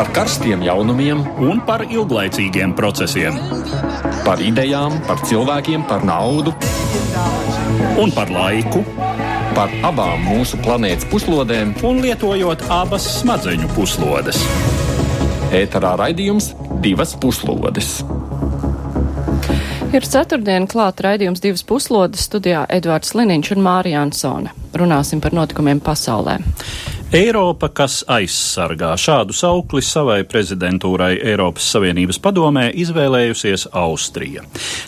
par karstiem jaunumiem, un par ilglaicīgiem procesiem. par idejām, par cilvēkiem, par naudu, Un par laiku, par abām mūsu planētas puslodēm. un lietojot abas smadzeņu puslodes. Ēterā raidījums divas puslodes. Ir ceturtdiena klāta raidījums divas puslodes studijā Edvards Liniņš un Mārija Ansone. Runāsim par notikumiem pasaulē. Eiropa, kas aizsargā šādu saukli savai prezidentūrai Eiropas Savienības padomē, izvēlējusies Austrija.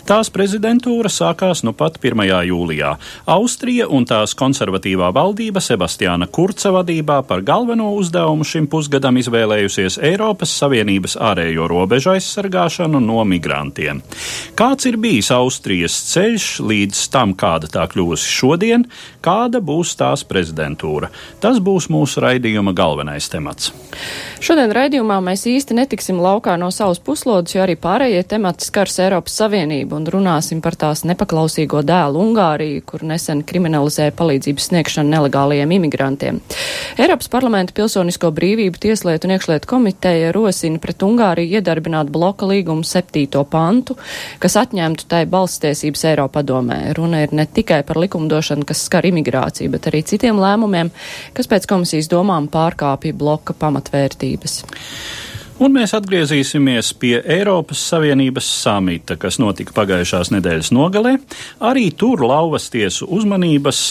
Tās prezidentūra sākās nu pat 1. jūlijā. Austrija un tās konservatīvā valdība Sebastiāna Kurca vadībā par galveno uzdevumu šim pusgadam izvēlējusies Eiropas Savienības ārējo robežu aizsargāšanu no migrantiem. Kāds ir bijis Austrijas ceļš līdz tam, kāda tā kļūsi šodien, kāda būs tās prezidentūra? Tas būs mūsu raidījuma galvenais temats. Šodien raidījumā mēs īsti netiksim laukā no savas puslodes, jo arī pārējie temati skars Eiropas Savienību un runāsim par tās nepaklausīgo dēlu Ungāriju, kur nesen kriminalizēja palīdzības sniegšanu nelegālajiem imigrantiem. Eiropas parlamenta pilsonisko brīvību tieslietu un iekšlietu komiteja rosina pret Ungāriju iedarbināt bloka līgumu septīto pantu, kas atņemtu tai balstiesības Eiropadomē. Runa ir ne tikai par likumdošanu, kas skar imigrāciju, bet arī citiem lēmumiem, kas pēc komisijas domām pārkāpja bloka pamatvērtības. Un mēs atgriezīsimies pie Eiropas Savienības samita, kas notika pagājušās nedēļas nogalē. Arī tur lauvas tiesu uzmanības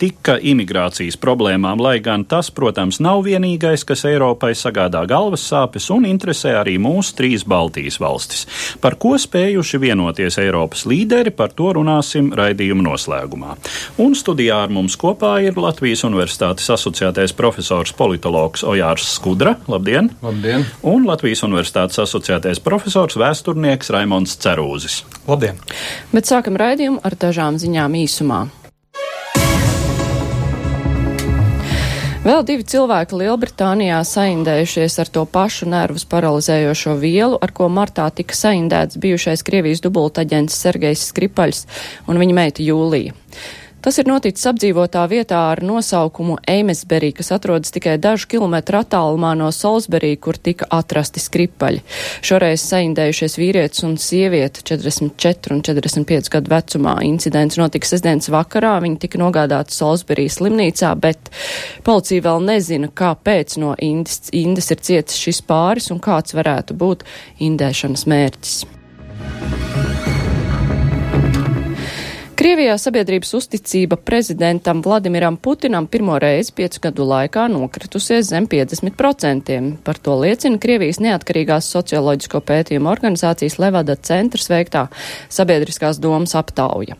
tika imigrācijas problēmām, lai gan tas, protams, nav vienīgais, kas Eiropai sagādā galvas sāpes un interesē arī mūsu trīs Baltijas valstis. Par ko spējuši vienoties Eiropas līderi, par to runāsim raidījuma noslēgumā. Un studijā ar mums kopā ir Latvijas Universitātes asociētais profesors politologs Ojārs Skudra. Labdien! Labdien! Un Latvijas Universitātes asociētais profesors vēsturnieks Raimons Cerūzis. Labdien! Bet sākam raidījumu ar dažām ziņām īsumā. Vēl divi cilvēki Lielbritānijā saindējušies ar to pašu nervus paralizējošo vielu, ar ko martā tika saindēts bijušais Krievijas dubultaģents Sergejs Skripaļs un viņa meita Jūlija. Tas ir noticis apdzīvotā vietā ar nosaukumu Eimesberī, kas atrodas tikai dažu kilometru attālumā no Solsberī, kur tika atrasti skripaļi. Šoreiz saindējušies vīrietis un sieviete 44 un 45 gadu vecumā. Incidents notika sestdienas vakarā, viņi tika nogādāti Solsberī slimnīcā, bet policija vēl nezina, kāpēc no Indes, Indes ir cietis šis pāris un kāds varētu būt indēšanas mērķis. Krievijā sabiedrības uzticība prezidentam Vladimiram Putinam pirmo reizi piecu gadu laikā nokritusies zem 50%. Par to liecina Krievijas neatkarīgās socioloģisko pētījumu organizācijas Levada centrs veiktā sabiedriskās domas aptauja.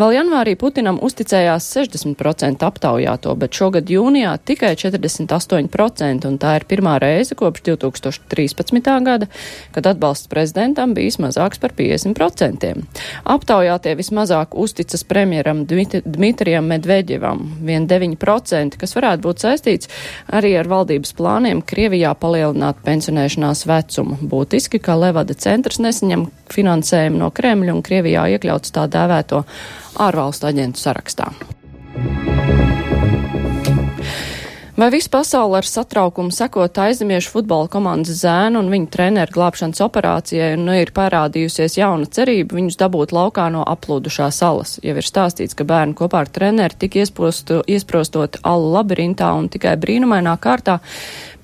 Vēl janvārī Putinam uzticējās 60% aptaujāto, bet šogad jūnijā tikai 48%, un tā ir pirmā reize kopš 2013. gada, kad atbalsts prezidentam bijis mazāks par 50%. Aptaujātie vismazāk uzticējās uzticas premjeram Dmitrijam Medveģevam, vien 9%, kas varētu būt saistīts arī ar valdības plāniem Krievijā palielināt pensionēšanās vecumu. Būtiski, ka Levada centrs nesaņem finansējumu no Kremļa un Krievijā iekļauts tā dēvēto ārvalstu aģentu sarakstā. Vai visu pasauli ar satraukumu sekot aizemiešu futbola komandas zēnu un viņu treneru glābšanas operācijai un nu, ir parādījusies jauna cerība viņus dabūt laukā no aplūdušā salas? Jau ir stāstīts, ka bērni kopā ar treneri tika iesprosto, iesprostoti alu labirintā un tikai brīnumainā kārtā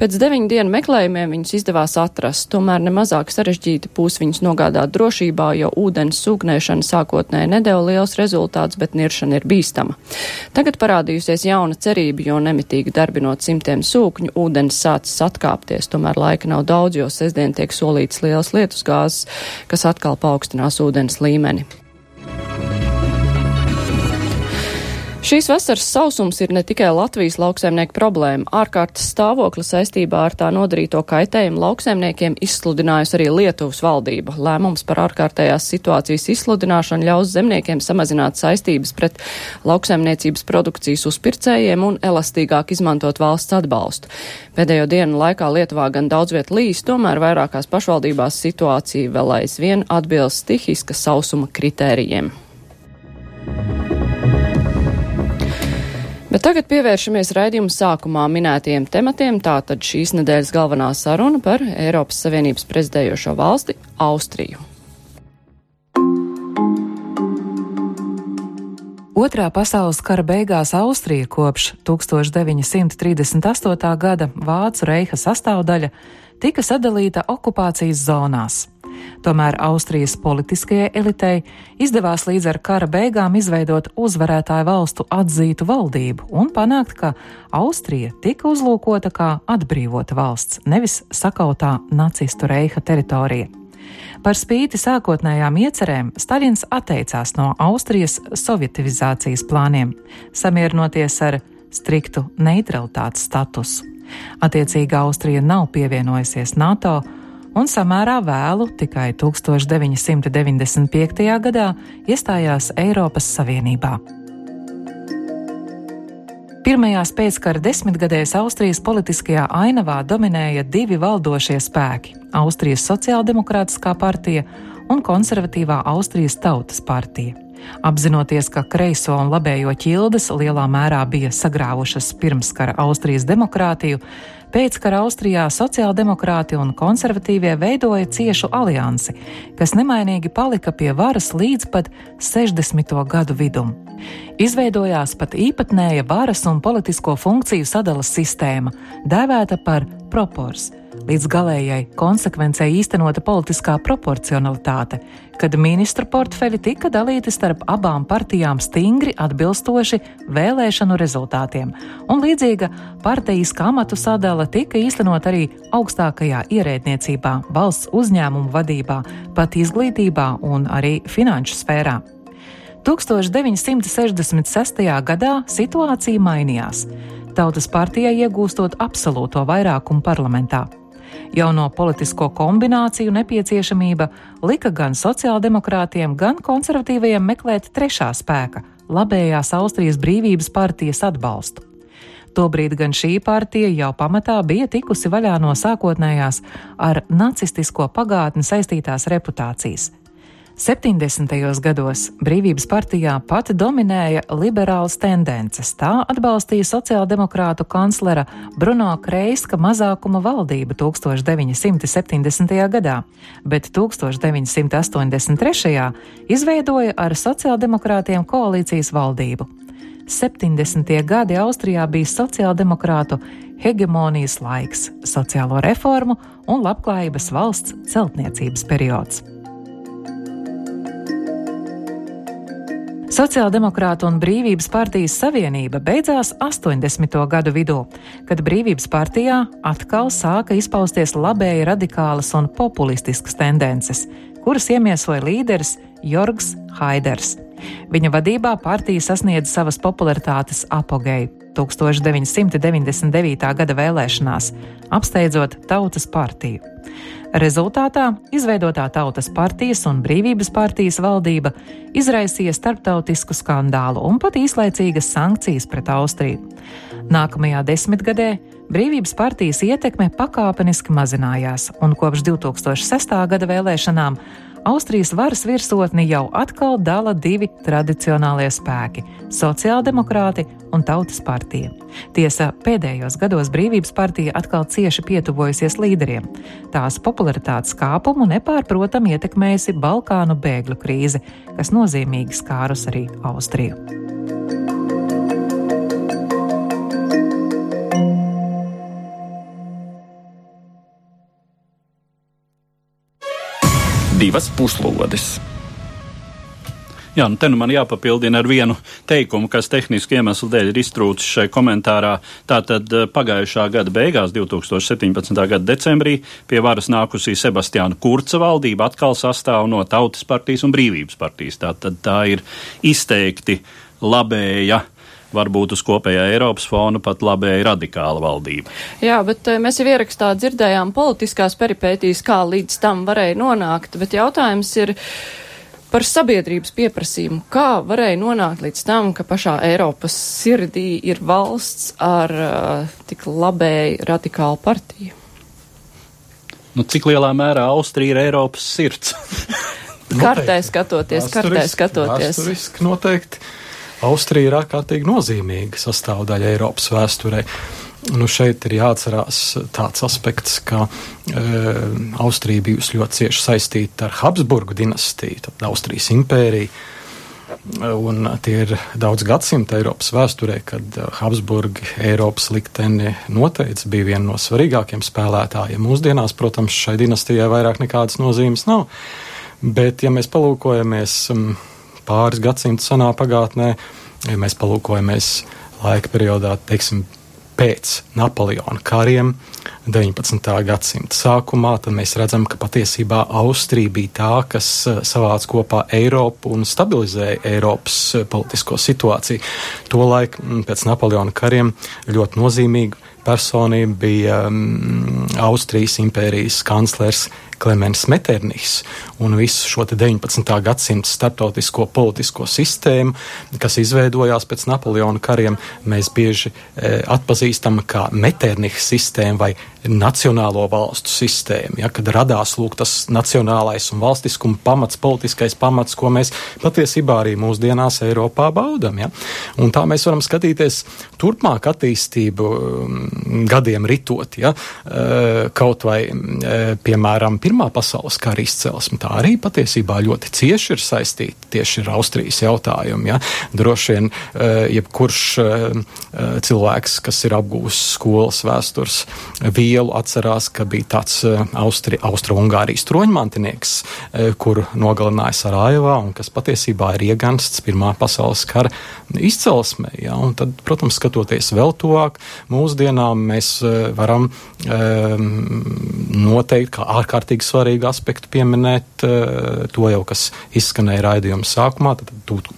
pēc deviņu dienu meklējumiem viņus izdevās atrast. Tomēr nemazāk sarežģīti būs viņus nogādāt drošībā, jo ūdens sūknēšana sākotnēji nedēļa liels rezultāts, bet niršana ir bīstama. Tagad parādījusies jauna cerība, jo nemitīgi darbi Iedarbinot simtiem sūkņu, ūdens sācis atkāpties, tomēr laika nav daudz, jo sestdien tiek solīts liels lietusgāzes, kas atkal paaugstinās ūdens līmeni. Šīs vasaras sausums ir ne tikai Latvijas lauksaimnieku problēma. Ārkārtas stāvokli saistībā ar tā nodarīto kaitējumu lauksaimniekiem izsludinājusi arī Lietuvas valdība. Lēmums par ārkārtējās situācijas izsludināšanu ļaus zemniekiem samazināt saistības pret lauksaimniecības produkcijas uzpircējiem un elastīgāk izmantot valsts atbalstu. Pēdējo dienu laikā Lietuvā gan daudz viet līs, tomēr vairākās pašvaldībās situācija vēl aizvien atbilst stihiska sausuma kritērijiem. Bet Bet tagad pievēršamies raidījuma sākumā minētiem tematiem. Tātad šīs nedēļas galvenā saruna par Eiropas Savienības prezidējošo valsti Austriju. Otrā pasaules kara beigās Austrija kopš 1938. gada Vācu reiha sastāvdaļa tika sadalīta okupācijas zonās. Tomēr Austrijas politiskajai elitei izdevās līdz ar kara beigām izveidot uzvarētāju valstu atzītu valdību un panākt, ka Austrija tika uzlūkota kā atbrīvota valsts, nevis sakautā nacistu reiha teritorija. Par spīti sākotnējām iecerēm, Staļins atteicās no Austrijas sovietivizācijas plāniem, samierinoties ar striktu neutralitātes statusu. Attiecīgi Austrija nav pievienojusies NATO un samērā vēlu, tikai 1995. gadā, iestājās Eiropas Savienībā. Pirmajās pēckara desmitgadēs Austrijas politiskajā ainavā dominēja divi valdošie spēki - Austrijas sociāldemokrātiskā partija un konservatīvā Austrijas tautas partija. Apzinoties, ka kreiso un labējo ķildes lielā mērā bija sagrāvušas pirmskara Austrijas demokrātiju, Pēckara Austrijā sociāldemokrāti un konservatīvie veidoja ciešu aliansi, kas nemainīgi palika pie varas līdz pat 60. gadu vidum. Izveidojās pat īpatnēja varas un politisko funkciju sadalas sistēma, dēvēta par propors līdz galējai konsekvencei īstenota politiskā proporcionalitāte, kad ministru portfeļi tika dalīti starp abām partijām stingri atbilstoši vēlēšanu rezultātiem, un līdzīga partijiska amatu sadala tika īstenot arī augstākajā ierēdniecībā, valsts uzņēmumu vadībā, pat izglītībā un arī finanšu sfērā. 1966. gadā situācija mainījās. Tautas partijai iegūstot absolūto vairākumu parlamentā. Jauno politisko kombināciju nepieciešamība lika gan sociāldemokrātiem, gan konservatīvajiem meklēt trešā spēka - labējās Austrijas brīvības partijas atbalstu. Tobrīd gan šī partija jau pamatā bija tikusi vaļā no sākotnējās ar nacistisko pagātni saistītās reputācijas. 70. gados Brīvības partijā pati dominēja liberālas tendences. Tā atbalstīja sociāldemokrātu kanclera Bruno Kreiska mazākuma valdību 1970. gadā, bet 1983. izveidoja ar sociāldemokrātiem koalīcijas valdību. 70. gadi Austrijā bija sociāldemokrātu hegemonijas laiks, sociālo reformu un labklājības valsts celtniecības periods. Sociāldemokrāta un Brīvības partijas savienība beidzās 80. gadu vidū, kad Brīvības partijā atkal sāka izpausties labēji radikālas un populistiskas tendences, kuras iemiesoja līderis Jorgs Haiders. Viņa vadībā partija sasniedza savas popularitātes apogēju 1999. gada vēlēšanās, apsteidzot Tautas partiju. Rezultātā izveidotā Tautas partijas un Brīvības partijas valdība izraisīja starptautisku skandālu un pat īslaicīgas sankcijas pret Austriju. Nākamajā desmitgadē Brīvības partijas ietekme pakāpeniski mazinājās, un kopš 2006. gada vēlēšanām Austrijas varas virsotni jau atkal dala divi tradicionālie spēki - sociāldemokrāti un tautas partija. Tiesa, pēdējos gados Brīvības partija atkal cieši pietuvojusies līderiem. Tās popularitātes kāpumu nepārprotam ietekmējusi Balkānu bēgļu krīze, kas nozīmīgi skārus arī Austriju. Divas puslodes. Jā, nu te nu man jāpapildina ar vienu teikumu, kas tehniski iemeslu dēļ ir iztrūcis šai komentārā. Tātad eh, pagājušā gada beigās, 2017. gada decembrī, pie varas nākusī Sebastiāna Kurca valdība atkal sastāv no Tautas partijas un Brīvības partijas. Tātad tā ir izteikti labēja varbūt uz kopējā Eiropas fona pat labēji radikāla valdība. Jā, bet eh, mēs jau ierakstā dzirdējām politiskās peripētīs, kā līdz tam varēja nonākt, bet jautājums ir par sabiedrības pieprasījumu. Kā varēja nonākt līdz tam, ka pašā Eiropas sirdī ir valsts ar uh, tik labēji radikālu partiju? Nu, cik lielā mērā Austrija ir Eiropas sirds? kartē skatoties, kartē skatoties. Vēsturiski noteikti Austrija ir ārkārtīgi nozīmīga sastāvdaļa Eiropas vēsturē. Nu, šeit ir jāatcerās tāds aspekts, ka e, Austrija bijusi ļoti cieši saistīta ar Habsburgu dinastiju, tad Austrijas impēriju. Un tie ir daudz gadsimtu Eiropas vēsturē, kad Habsburgi Eiropas likteni noteica, bija viena no svarīgākajiem spēlētājiem. Mūsdienās, protams, šai dinastijai vairāk nekādas nozīmes nav. Bet, ja mēs palūkojamies pāris gadsimtu senā pagātnē, ja mēs palūkojamies laika periodā, teiksim, pēc Napoleona kariem 19. gadsimta sākumā, tad mēs redzam, ka patiesībā Austrija bija tā, kas eh, savāca kopā Eiropu un stabilizēja Eiropas eh, politisko situāciju. Tolaik pēc Napoleona kariem ļoti nozīmīga personība bija um, Austrijas impērijas kanclers Klemens Meternīs un visu šo 19. gadsimta starptautisko politisko sistēmu, kas izveidojās pēc Napoleona kariem, mēs bieži e, atpazīstam kā Meternīha sistēmu vai nacionālo valstu sistēmu, ja, kad radās lūk tas nacionālais un valstiskuma pamats, politiskais pamats, ko mēs patiesībā arī mūsdienās Eiropā baudam. Ja. Un tā mēs varam skatīties turpmāk attīstību um, gadiem ritot, ja, uh, kaut vai, uh, piemēram, Pirmā pasaules kara izcelsme, tā arī patiesībā ļoti cieši ir saistīta tieši ar Austrijas jautājumu. Ja. Droši vien uh, jebkurš cilvēks, kas ir apgūs skolas vēstures vīru, ielu atcerās, ka bija tāds eh, Austri, Austro-Ungārijas troņmantinieks, eh, kur nogalināja Sarajevā un kas patiesībā ir iegansts Pirmā pasaules kara izcelsmē. Ja? Un tad, protams, skatoties vēl tuvāk, mūsdienām mēs eh, varam um, noteikt kā ārkārtīgi svarīgu aspektu pieminēt to jau, kas izskanēja raidījuma sākumā, tad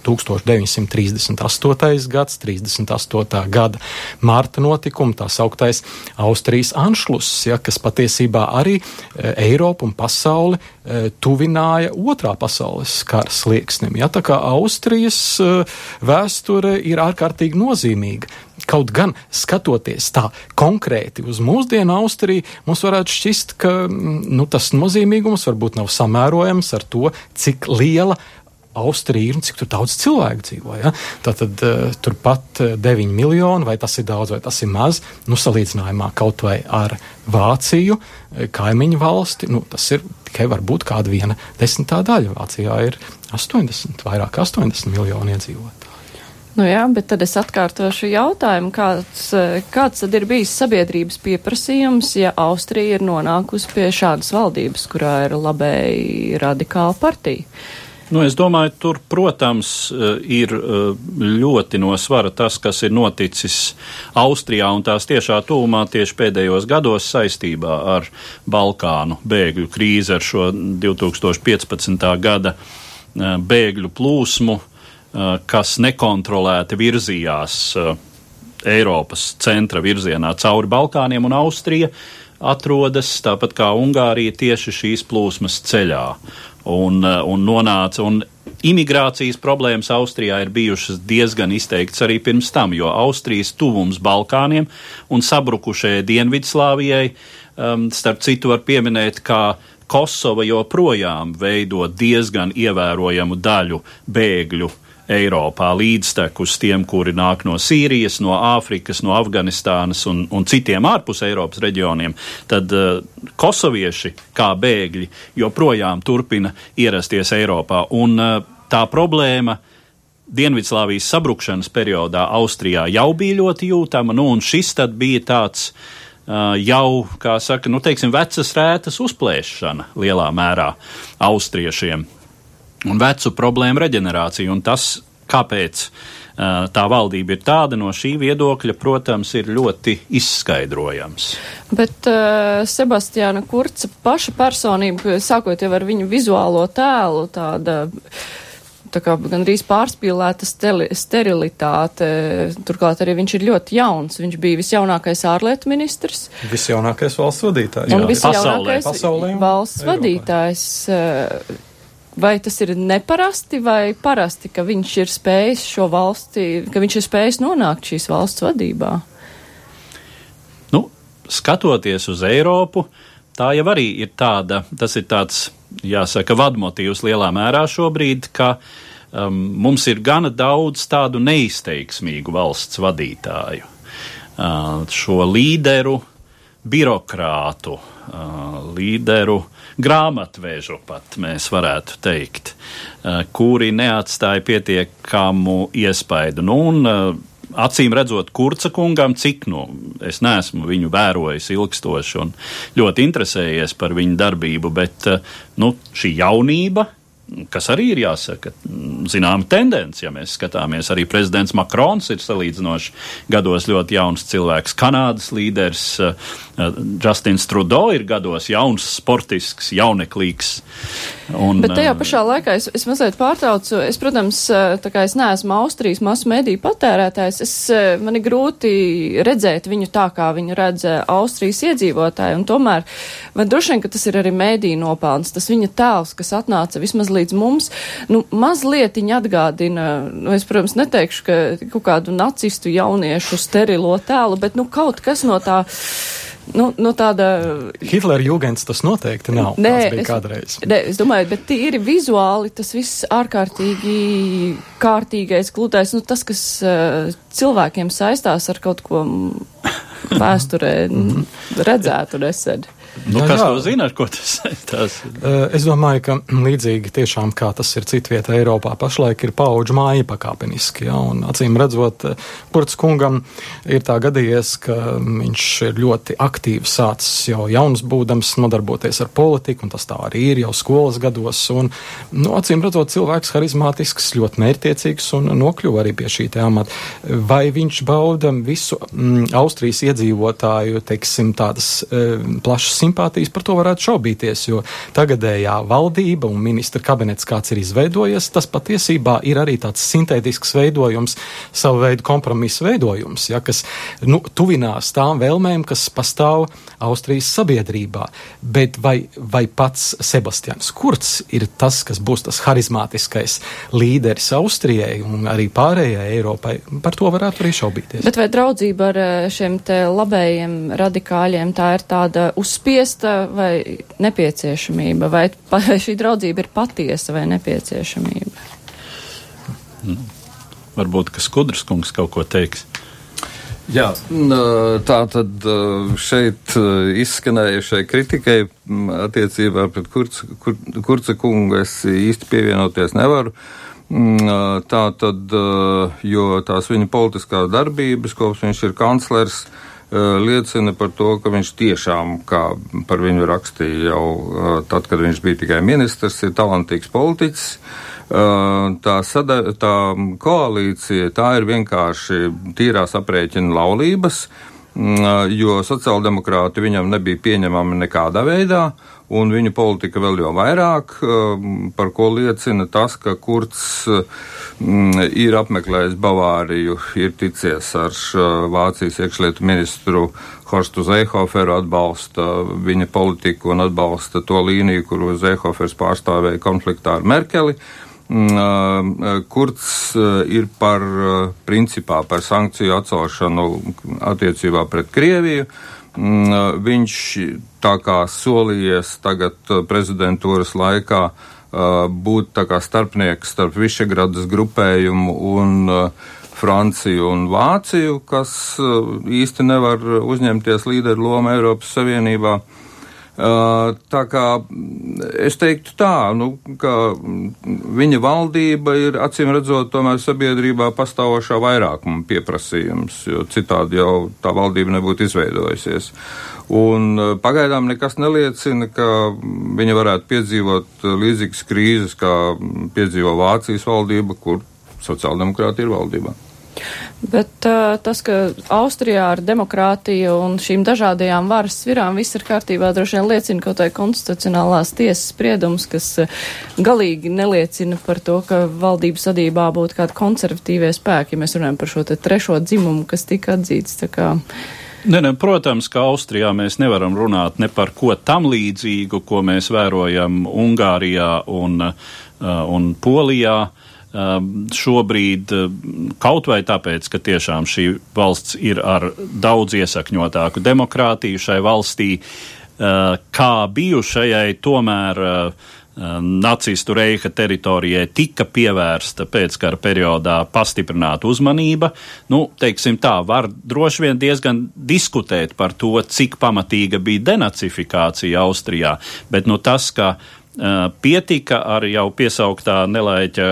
1938. gads, 38. gada mārta notikuma, tā sauktais Austrijas Anšluss atšluss, ja, kas patiesībā arī e, Eiropu un pasauli e, tuvināja otrā pasaules kara slieksnim. Ja, tā kā Austrijas e, vēsture ir ārkārtīgi nozīmīga. Kaut gan skatoties tā konkrēti uz mūsdienu Austriju, mums varētu šķist, ka nu, tas nozīmīgums varbūt nav samērojams ar to, cik liela Austrija ir un cik daudz cilvēku dzīvo. Ja? Tātad uh, turpat 9 eh, miljoni, vai tas ir daudz vai tas ir maz, nu, salīdzinājumā kaut vai ar Vāciju, eh, kaimiņu valsti, nu, tas ir tikai varbūt kāda viena desmitā daļa. Vācijā ir 80, vairāk 80 miljoni iedzīvotāji. Nu jā, bet tad es atkārtošu jautājumu, kāds, kāds tad ir bijis sabiedrības pieprasījums, ja Austrija ir nonākusi pie šādas valdības, kurā ir labēji radikāla partija? Nu, es domāju, tur, protams, eh, ir eh, ļoti no svara tas, kas ir noticis Austrijā un tās tiešā tūmā tieši pēdējos gados saistībā ar Balkānu bēgļu krīzi, ar šo 2015. gada eh, bēgļu plūsmu, kas nekontrolēti virzījās Eiropas centra virzienā cauri Balkāniem un Austrija atrodas, tāpat kā Ungārija, tieši šīs plūsmas ceļā un, eh, un nonāca. Un imigrācijas problēmas Austrijā ir bijušas diezgan izteikts arī pirms tam, jo Austrijas tuvums Balkāniem un sabrukušajai Dienvidslāvijai, um, starp citu, var pieminēt, kā Kosova joprojām veido diezgan ievērojamu daļu bēgļu Eiropā līdztekus tiem, kuri nāk no Sīrijas, no Āfrikas, no Afganistānas un, un citiem ārpus Eiropas reģioniem, tad uh, kosovieši kā bēgļi joprojām turpina ierasties Eiropā. Un uh, tā problēma Dienvidslāvijas sabrukšanas periodā Austrijā jau bija ļoti jūtama, nu un šis tad bija tāds uh, jau, kā saka, nu teiksim, vecas rētas uzplēšana lielā mērā austriešiem un vecu problēmu reģenerāciju. Un tas, kāpēc tā valdība ir tāda, no šī viedokļa, protams, ir ļoti izskaidrojams. Bet uh, Sebastiāna Kurca paša personība, sākot jau ar viņu vizuālo tēlu, tāda tā kā gandrīz pārspīlēta sterilitāte. Turklāt arī viņš ir ļoti jauns. Viņš bija visjaunākais ārlietu ministrs. Visjaunākais valsts vadītājs. Un visjaunākais pasaulē. valsts Eiropā. vadītājs. Vai tas ir neparasti vai parasti, ka viņš ir spējis šo valsti, ka viņš ir spējis nonākt šīs valsts vadībā? Nu, skatoties uz Eiropu, tā jau arī ir tāda, tas ir tāds, jāsaka, vadmotīvs lielā mērā šobrīd, ka um, mums ir gana daudz tādu neizteiksmīgu valsts vadītāju. Uh, šo līderu, birokrātu, uh, līderu, grāmatvēžu pat mēs varētu teikt, kuri neatstāja pietiekamu iespaidu. Nu, un, acīm redzot, Kurca kungam, cik nu es neesmu viņu vērojis ilgstoši un ļoti interesējies par viņu darbību, bet nu, šī jaunība kas arī ir jāsaka, zināma tendence. Ja mēs skatāmies, arī prezidents Makrons ir salīdzinoši gados ļoti jauns cilvēks, Kanādas līderis, Justins Trudeau ir gados jauns, sportisks, jauneklīgs. Un, Bet tajā pašā laikā es, es mazliet pārtraucu. Es, protams, tā kā es neesmu Austrijas masu mediju patērētājs, es, man ir grūti redzēt viņu tā, kā viņu redz Austrijas iedzīvotāji. Un tomēr, man droši vien, ka tas ir arī mediju nopelns, tas viņa tēls, kas atnāca vismaz līdz mums, nu, mazliet viņa atgādina, nu, es, protams, neteikšu, ka kaut kādu nacistu jauniešu sterilo tēlu, bet, nu, kaut kas no tā Nu, nu tāda. Hitlera jūgens tas noteikti nav. Nē, es, kādreiz. Nē, es domāju, bet tīri vizuāli tas viss ārkārtīgi kārtīgais, gludais, nu tas, kas uh, cilvēkiem saistās ar kaut ko vēsturē redzētu nesen. Nu, jā, kas jā. to zina, ar ko tas saistās? Es domāju, ka līdzīgi tiešām kā tas ir citvieta Eiropā, pašlaik ir paudžu māja pakāpeniski. Ja, un, acīm redzot, Kurts kungam ir tā gadījies, ka viņš ir ļoti aktīvi sācis jau jauns būdams nodarboties ar politiku, un tas tā arī ir jau skolas gados. Un, nu, acīm redzot, cilvēks harizmātisks, ļoti mērķtiecīgs un nokļuva arī pie šī amata. Vai viņš bauda visu mm, Austrijas iedzīvotāju, teiksim, tādas e, plašas simpātijas, par to varētu šaubīties, jo tagadējā valdība un ministra kabinets, kāds ir izveidojies, tas patiesībā ir arī tāds sintētisks veidojums, savu veidu kompromisu veidojums, ja, kas nu, tuvinās tām vēlmēm, kas pastāv Austrijas sabiedrībā. Bet vai, vai pats Sebastians Kurts ir tas, kas būs tas harizmātiskais līderis Austrijai un arī pārējai Eiropai, par to varētu arī šaubīties. Bet vai draudzība ar eh, šiem te labējiem radikāļiem tā ir tāda uzspiesta? Spiesta vai nepieciešamība, vai, vai šī draudzība ir patiesa vai nepieciešamība? Nu, varbūt, ka Skudras kungs kaut ko teiks. Jā, tā tad šeit izskanējušai kritikai attiecībā pret Kurca, kur, kurca kungu es īsti pievienoties nevaru. Tā tad, jo tās viņa politiskās darbības, kopš viņš ir kanclers, uh, liecina par to, ka viņš tiešām, kā par viņu rakstīja jau tad, kad viņš bija tikai ministrs, ir talantīgs politiķis. Tā, sada, tā koalīcija, tā ir vienkārši tīrās aprēķina laulības, jo sociāldemokrāti viņam nebija pieņemami nekādā veidā, un viņa politika vēl jau vairāk, par ko liecina tas, ka Kurts Mm, ir apmeklējis Bavāriju, ir ticies ar Vācijas iekšlietu ministru Horstu Zeihoferu, atbalsta viņa politiku un atbalsta to līniju, kuru Zeihofers pārstāvēja konfliktā ar Merkeli. Mm, Kurts ir par principā par sankciju atcelšanu attiecībā pret Krieviju. Mm, viņš tā kā solījies tagad prezidentūras laikā uh, būt tā kā starpnieks starp Višegradas grupējumu un Franciju un Vāciju, kas īsti nevar uzņemties līderu lomu Eiropas Savienībā. Tā kā es teiktu tā, nu, ka viņa valdība ir acīm redzot tomēr sabiedrībā pastāvošā vairākuma pieprasījums, jo citādi jau tā valdība nebūtu izveidojusies. Un pagaidām nekas neliecina, ka viņa varētu piedzīvot līdzīgas krīzes, kā piedzīvo Vācijas valdība, kur sociāldemokrāti ir valdībā. Bet uh, tas, ka Austrijā ar demokrātiju un šīm dažādajām varas svirām viss ir kārtībā, droši vien liecina kaut vai konstitucionālās tiesas spriedums, kas uh, galīgi neliecina par to, ka valdības sadībā būtu kādi konservatīvie spēki, ja mēs runājam par šo te trešo dzimumu, kas tika atzīts. Uh, Ne, ne, protams, ka Austrijā mēs nevaram runāt ne par ko tam līdzīgu, ko mēs vērojam Ungārijā un, uh, un Polijā. Um, šobrīd uh, kaut vai tāpēc, ka tiešām šī valsts ir ar daudz iesakņotāku demokrātiju šai valstī, uh, kā bijušajai tomēr nacistu reiha teritorijai tika pievērsta pēckara periodā pastiprināta uzmanība. Nu, teiksim tā, var droši vien diezgan diskutēt par to, cik pamatīga bija denacifikācija Austrijā, bet nu, tas, ka uh, pietika ar jau piesauktā nelaiķa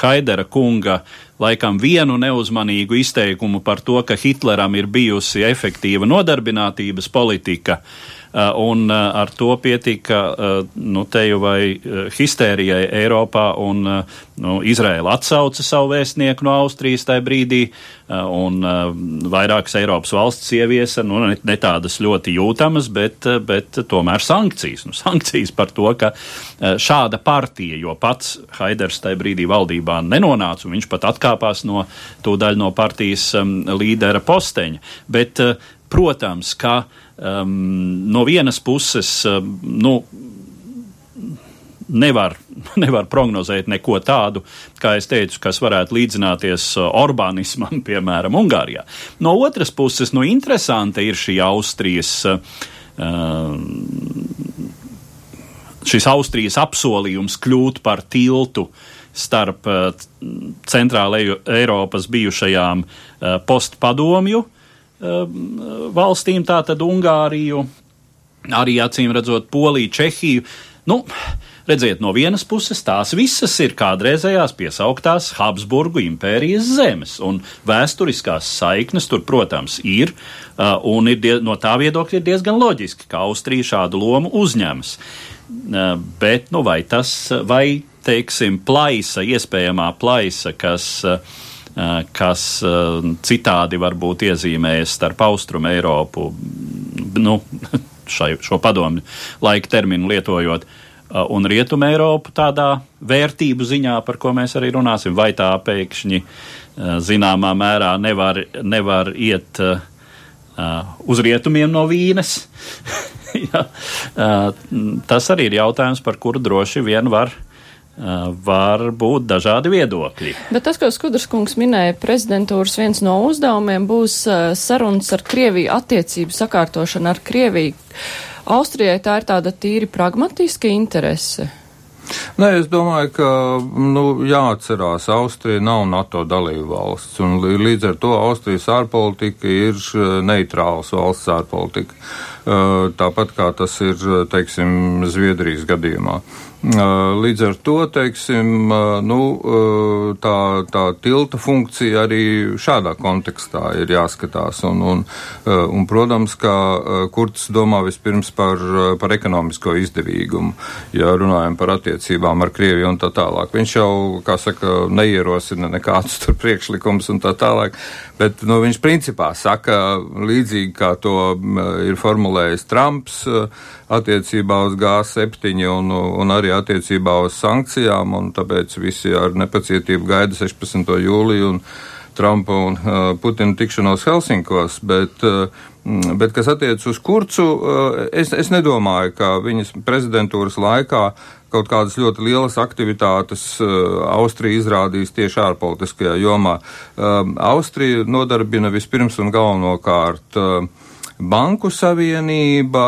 Haidera kunga laikam vienu neuzmanīgu izteikumu par to, ka Hitleram ir bijusi efektīva nodarbinātības politika, Uh, un uh, ar to pietika uh, nu, teju vai histērijai Eiropā, un nu, Izraela atsauca savu vēstnieku no Austrijas tajā brīdī, un vairākas Eiropas valsts ieviesa, nu, ne, ne tādas ļoti jūtamas, bet, bet tomēr sankcijas. Nu, sankcijas par to, ka šāda partija, jo pats Haiders tajā brīdī valdībā nenonāca, un viņš pat atkāpās no tūdaļ no partijas um, līdera posteņa. Bet, protams, ka uh, um, no vienas puses, um, nu, nevar, nevar prognozēt neko tādu, kā es teicu, kas varētu līdzināties uh, Orbānismam, piemēram, Ungārijā. No otras puses, nu, interesanti ir šī Austrijas. Uh, šis Austrijas apsolījums kļūt par tiltu starp uh, centrāla Eiropas bijušajām uh, postpadomju valstīm, tātad Ungāriju, arī acīm redzot Poliju, Čehiju. Nu, redziet, no vienas puses tās visas ir kādreizējās piesauktās Habsburgu impērijas zemes, un vēsturiskās saiknes tur, protams, ir, un ir no tā viedokļa ir diezgan loģiski, ka Austrija šādu lomu uzņemas. Bet, nu, vai tas, vai, teiksim, plaisa, iespējamā plaisa, kas uh, kas eh, citādi varbūt iezīmējas starp Austrumu Eiropu, nu, šai, šo padomu laika terminu lietojot, eh, un Rietumu Eiropu tādā vērtību ziņā, par ko mēs arī runāsim, vai tā pēkšņi zināmā mērā nevar, nevar iet uz rietumiem no vīnes. ja, tas arī ir jautājums, par kuru droši vien var var būt dažādi viedokļi. Bet tas, ko Skudrs kungs minēja, prezidentūras viens no uzdevumiem būs sarunas ar Krieviju, attiecību sakārtošana ar Krieviju. Austrijai tā ir tāda tīri pragmatiska interese. Nē, es domāju, ka nu, jāatcerās, Austrija nav NATO dalība valsts, un līdz ar to Austrijas ārpolitika ir neitrāls valsts ārpolitika. Tāpat kā tas ir, teiksim, Zviedrijas gadījumā. Līdz ar to, teiksim, nu, tā, tā tilta funkcija arī šādā kontekstā ir jāskatās. Un, un, un protams, ka Kurts domā vispirms par, par ekonomisko izdevīgumu, ja runājam par attiecībām ar Krieviju un tā tālāk. Viņš jau, kā saka, neierosina nekādus tur priekšlikums un tā tālāk, bet nu, viņš principā saka līdzīgi, kā to ir formulējis Trumps attiecībā uz G7 un, un arī attiecībā uz sankcijām, un tāpēc visi ar nepacietību gaida 16. jūliju un Trumpa un uh, Putina tikšanos Helsinkos, bet, uh, bet kas attiec uz Kurcu, uh, es, es nedomāju, ka viņas prezidentūras laikā kaut kādas ļoti lielas aktivitātes Austrija izrādīs tieši ārpolitiskajā jomā. Uh, Austrija nodarbina vispirms un galvenokārt uh, Banku savienība,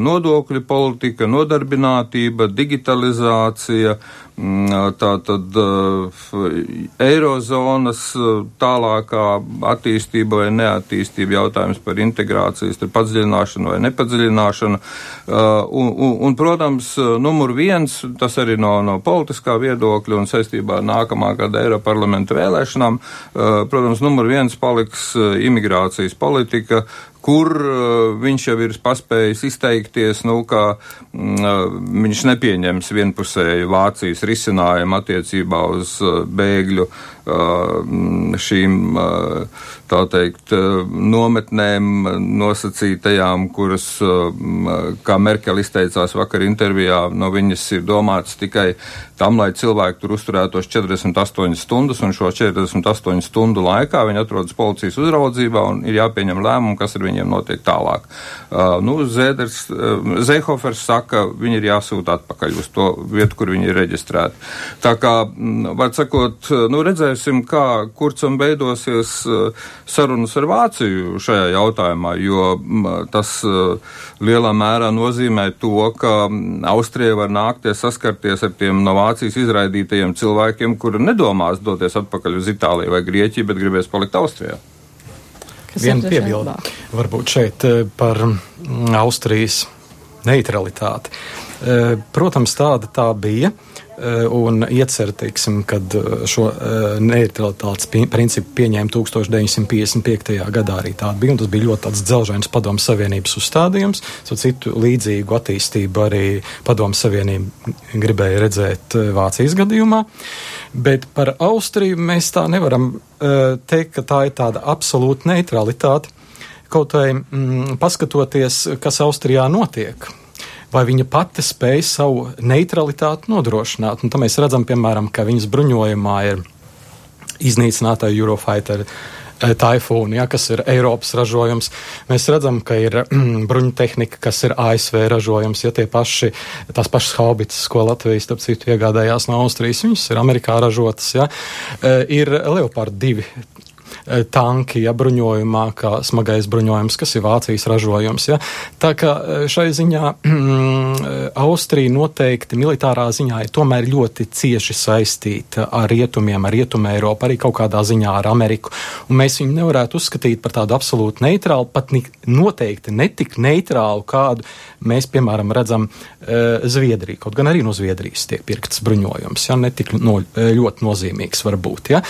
nodokļu politika, nodarbinātība, digitalizācija, mm, tā tad eirozonas tālākā attīstība vai neattīstība, jautājums par integrācijas, padziļināšanu vai nepadziļināšanu. Un, un, un, protams, numur viens, tas arī no, no politiskā viedokļa un saistībā ar nākamā gada Eiroparlamenta vēlēšanām, protams, numur viens paliks imigrācijas politika, kur uh, viņš jau ir paspējis izteikties, nu, ka mm, uh, viņš nepieņems vienpusēju Vācijas risinājumu attiecībā uz uh, bēgļu šīm, tā teikt, nometnēm nosacītajām, kuras, kā Merkel izteicās vakar intervijā, no viņas ir domāts tikai tam, lai cilvēki tur uzturētos 48 stundas, un šo 48 stundu laikā viņi atrodas policijas uzraudzībā un ir jāpieņem lēmumu, kas ar viņiem notiek tālāk. Nu, Zēders, Zeihofers saka, viņi ir jāsūta atpakaļ uz to vietu, kur viņi ir reģistrēti. Tā kā, var sakot, nu, redzēsim, kā kurcam beidosies uh, sarunas ar Vāciju šajā jautājumā, jo mm, tas uh, lielā mērā nozīmē to, ka mm, Austrija var nākties saskarties ar tiem no Vācijas izraidītajiem cilvēkiem, kuri nedomās doties atpakaļ uz Itāliju vai Grieķiju, bet gribēs palikt Austrijā. Viena piebilde varbūt šeit eh, par mm, Austrijas neutralitāti. Eh, protams, tāda tā bija. Eh, un iecer, teiksim, kad eh, šo neutralitātes principu pieņēma 1955. gadā arī tāda bija, tas bija ļoti tāds dzelžains padomu savienības uzstādījums, citu līdzīgu attīstību arī padomu savienība gribēja redzēt Vācijas gadījumā, bet par Austriju mēs tā nevaram teikt, ka tā ir tāda absolūta neutralitāte, kaut vai mm, paskatoties, kas Austrijā notiek vai viņa pati spēj savu neutralitāti nodrošināt. Un tam mēs redzam, piemēram, ka viņas bruņojumā ir iznīcināta Eurofighter. Eh, Taifūni, ja, kas ir Eiropas ražojums. Mēs redzam, ka ir mm, bruņu tehnika, kas ir ASV ražojums. Ja tie paši, tās pašas haubicas, ko Latvijas, starp citu, iegādājās no Austrijas, viņas ir Amerikā ražotas. Ja. Eh, ir Leopard 2 E, tanki, ja bruņojumā, kā smagais bruņojums, kas ir Vācijas ražojums. Ja. Tā kā e, šai ziņā mm, Austrija noteikti militārā ziņā ir tomēr ļoti cieši saistīta ar rietumiem, ar rietumu Eiropu, arī kaut kādā ziņā ar Ameriku. Un mēs viņu nevarētu uzskatīt par tādu absolūti neitrālu, pat noteikti netik neitrālu, kādu mēs, piemēram, redzam Zviedriju. Kaut gan arī no Zviedrijas tiek pirkts bruņojums, ja netik no, ļoti nozīmīgs varbūt. Ja.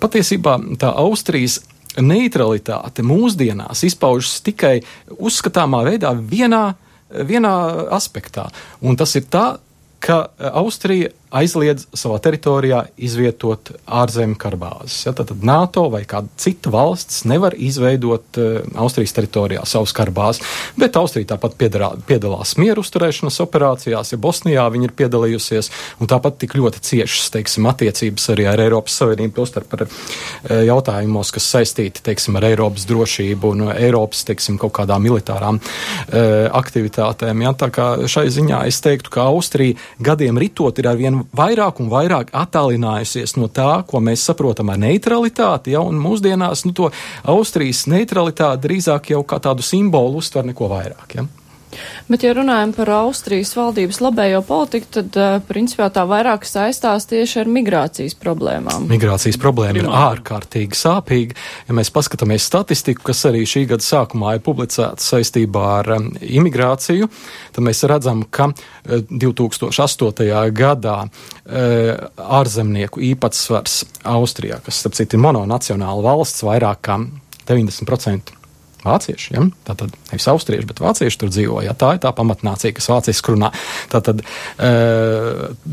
Patiesībā tā Austrija Austrijas neutralitāte mūsdienās izpaužas tikai uzskatāmā veidā vienā, vienā aspektā, un tas ir tā, ka Austrija aizliedz savā teritorijā izvietot ārzemju karbāzes. Ja, tad NATO vai kāda cita valsts nevar izveidot uh, Austrijas teritorijā savus karbāzes, bet Austrija tāpat piedarā, piedalās mieru uzturēšanas operācijās, ja Bosnijā viņa ir piedalījusies, un tāpat tik ļoti ciešas, teiksim, attiecības arī ar Eiropas Savienību, tostarp par uh, jautājumos, kas saistīti, teiksim, ar Eiropas drošību un Eiropas, teiksim, kaut kādām militārām uh, aktivitātēm. Ja, tā kā šai ziņā es teiktu, ka Austrija gadiem ritot ir arvien vairāk un vairāk attālinājusies no tā, ko mēs saprotam ar neutralitāti, ja, un mūsdienās nu, to Austrijas neutralitāti drīzāk jau kā tādu simbolu uztver neko vairāk. Ja. Bet, ja runājam par Austrijas valdības labējo politiku, tad, uh, principā, tā vairāk saistās tieši ar migrācijas problēmām. Migrācijas problēma ir ārkārtīgi sāpīga. Ja mēs paskatāmies statistiku, kas arī šī gada sākumā ir publicēta saistībā ar um, imigrāciju, tad mēs redzam, ka uh, 2008. gadā uh, ārzemnieku īpatsvars Austrijā, kas, starp citu, ir mononacionāla valsts, vairāk kā 90% vācieši. Ja? Tātad nevis austrieši, bet vācieši tur dzīvo. Ja? Tā ir tā pamatnācija, kas vācieši runā. Tātad e,